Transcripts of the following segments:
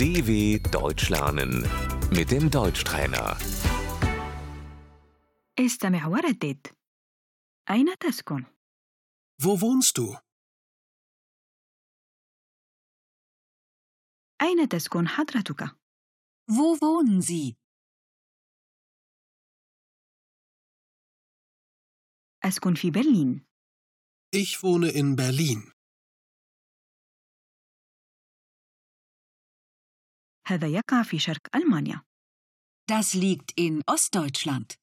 DW Deutsch lernen mit dem Deutschtrainer. استمع وردد أين تسكن؟ Wo wohnst du? أين تسكن حضرتك؟ Wo wohnen Sie? أسكن في برلين Ich wohne in Berlin. هذا يقع في شرق ألمانيا Das liegt in Ostdeutschland.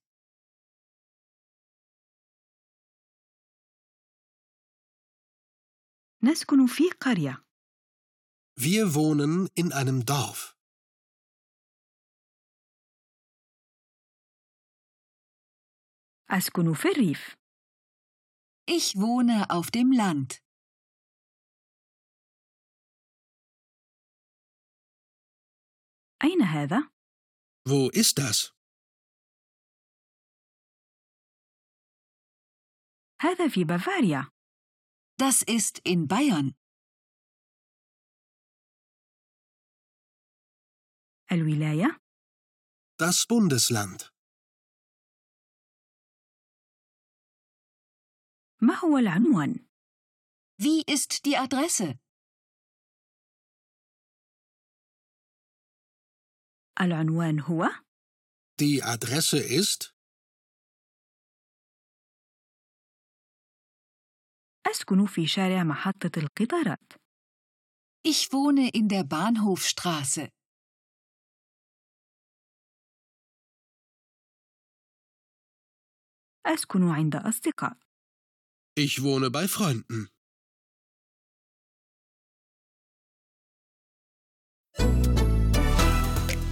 نسكن في قرية Wir wohnen in einem Dorf. أسكن في الريف Ich wohne auf dem Land. أين هذا؟ Wo ist das? هذا في بافاريا Das ist in Bayern. الولاية Das Bundesland. ما هو العنوان؟ Wie ist die Adresse? العنوان هو Die Adresse ist أسكن في شارع محطة القطارات Ich wohne in der Bahnhofstraße. أسكن عند أصدقاء Ich wohne bei Freunden.